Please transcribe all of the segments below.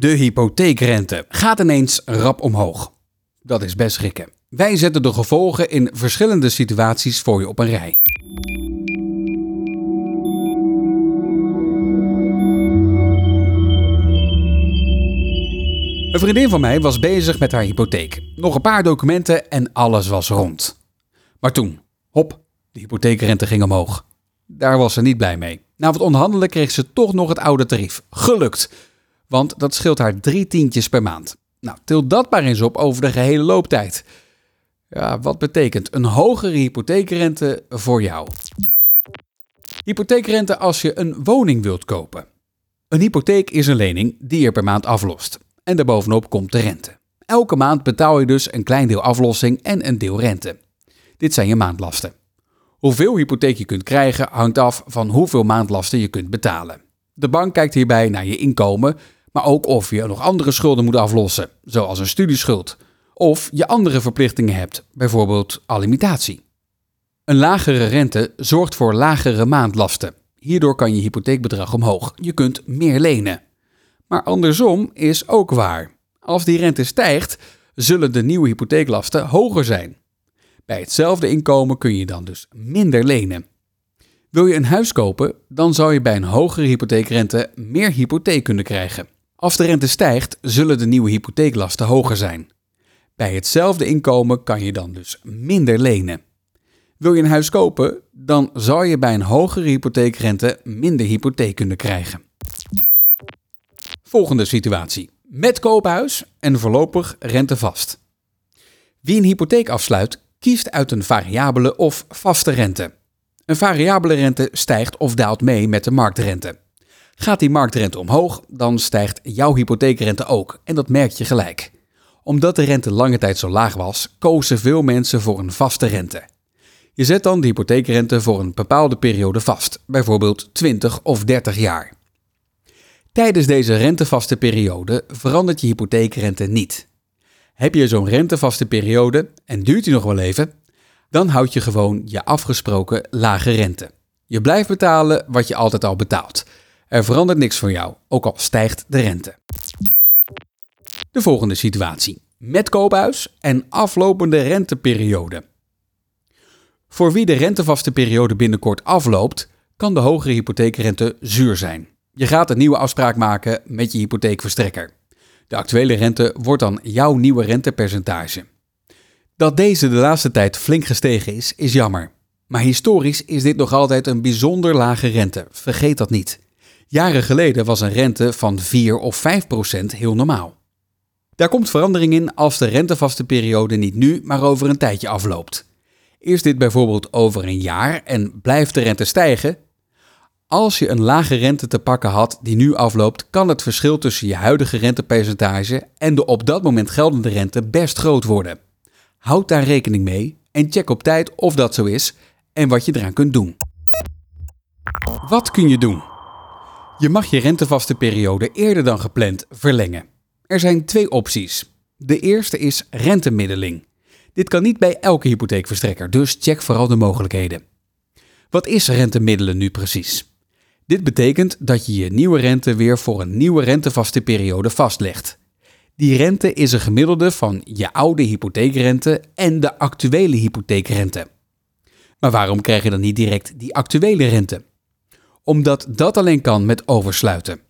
De hypotheekrente gaat ineens rap omhoog. Dat is best schrikken. Wij zetten de gevolgen in verschillende situaties voor je op een rij. Een vriendin van mij was bezig met haar hypotheek. Nog een paar documenten en alles was rond. Maar toen, hop, de hypotheekrente ging omhoog. Daar was ze niet blij mee. Na wat onderhandelen kreeg ze toch nog het oude tarief. Gelukt! Want dat scheelt haar drie tientjes per maand. Nou, til dat maar eens op over de gehele looptijd. Ja, wat betekent een hogere hypotheekrente voor jou? Hypotheekrente als je een woning wilt kopen. Een hypotheek is een lening die je per maand aflost. En daarbovenop komt de rente. Elke maand betaal je dus een klein deel aflossing en een deel rente. Dit zijn je maandlasten. Hoeveel hypotheek je kunt krijgen hangt af van hoeveel maandlasten je kunt betalen. De bank kijkt hierbij naar je inkomen, maar ook of je nog andere schulden moet aflossen, zoals een studieschuld, of je andere verplichtingen hebt, bijvoorbeeld alimentatie. Een lagere rente zorgt voor lagere maandlasten. Hierdoor kan je hypotheekbedrag omhoog. Je kunt meer lenen. Maar andersom is ook waar. Als die rente stijgt, zullen de nieuwe hypotheeklasten hoger zijn. Bij hetzelfde inkomen kun je dan dus minder lenen. Wil je een huis kopen, dan zou je bij een hogere hypotheekrente meer hypotheek kunnen krijgen. Als de rente stijgt, zullen de nieuwe hypotheeklasten hoger zijn. Bij hetzelfde inkomen kan je dan dus minder lenen. Wil je een huis kopen, dan zou je bij een hogere hypotheekrente minder hypotheek kunnen krijgen. Volgende situatie. Met koophuis en voorlopig rentevast. Wie een hypotheek afsluit, kiest uit een variabele of vaste rente. Een variabele rente stijgt of daalt mee met de marktrente. Gaat die marktrente omhoog, dan stijgt jouw hypotheekrente ook en dat merk je gelijk. Omdat de rente lange tijd zo laag was, kozen veel mensen voor een vaste rente. Je zet dan de hypotheekrente voor een bepaalde periode vast, bijvoorbeeld 20 of 30 jaar. Tijdens deze rentevaste periode verandert je hypotheekrente niet. Heb je zo'n rentevaste periode en duurt die nog wel even, dan houd je gewoon je afgesproken lage rente. Je blijft betalen wat je altijd al betaalt. Er verandert niks voor jou, ook al stijgt de rente. De volgende situatie. Met koophuis en aflopende renteperiode. Voor wie de rentevaste periode binnenkort afloopt, kan de hogere hypotheekrente zuur zijn. Je gaat een nieuwe afspraak maken met je hypotheekverstrekker. De actuele rente wordt dan jouw nieuwe rentepercentage. Dat deze de laatste tijd flink gestegen is, is jammer. Maar historisch is dit nog altijd een bijzonder lage rente. Vergeet dat niet. Jaren geleden was een rente van 4 of 5 procent heel normaal. Daar komt verandering in als de rentevaste periode niet nu, maar over een tijdje afloopt. Is dit bijvoorbeeld over een jaar en blijft de rente stijgen, als je een lage rente te pakken had die nu afloopt, kan het verschil tussen je huidige rentepercentage en de op dat moment geldende rente best groot worden. Houd daar rekening mee en check op tijd of dat zo is en wat je eraan kunt doen. Wat kun je doen? Je mag je rentevaste periode eerder dan gepland verlengen. Er zijn twee opties. De eerste is rentemiddeling. Dit kan niet bij elke hypotheekverstrekker, dus check vooral de mogelijkheden. Wat is rentemiddelen nu precies? Dit betekent dat je je nieuwe rente weer voor een nieuwe rentevaste periode vastlegt. Die rente is een gemiddelde van je oude hypotheekrente en de actuele hypotheekrente. Maar waarom krijg je dan niet direct die actuele rente? Omdat dat alleen kan met oversluiten.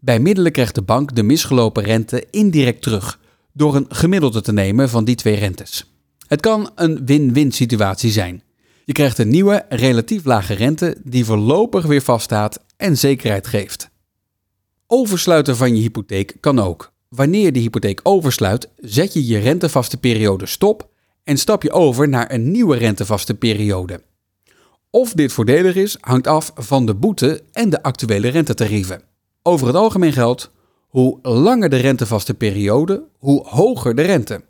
Bij middelen krijgt de bank de misgelopen rente indirect terug door een gemiddelde te nemen van die twee rentes. Het kan een win-win situatie zijn. Je krijgt een nieuwe, relatief lage rente die voorlopig weer vaststaat en zekerheid geeft. Oversluiten van je hypotheek kan ook. Wanneer je de hypotheek oversluit, zet je je rentevaste periode stop en stap je over naar een nieuwe rentevaste periode. Of dit voordelig is, hangt af van de boete en de actuele rentetarieven. Over het algemeen geldt, hoe langer de rentevaste periode, hoe hoger de rente.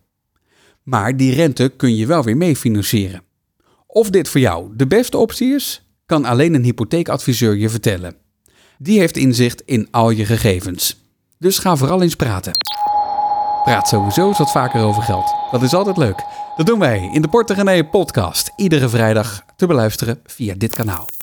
Maar die rente kun je wel weer mee financieren. Of dit voor jou de beste optie is, kan alleen een hypotheekadviseur je vertellen. Die heeft inzicht in al je gegevens. Dus ga vooral eens praten. Praat sowieso eens wat vaker over geld. Dat is altijd leuk. Dat doen wij in de Porte René podcast. Iedere vrijdag te beluisteren via dit kanaal.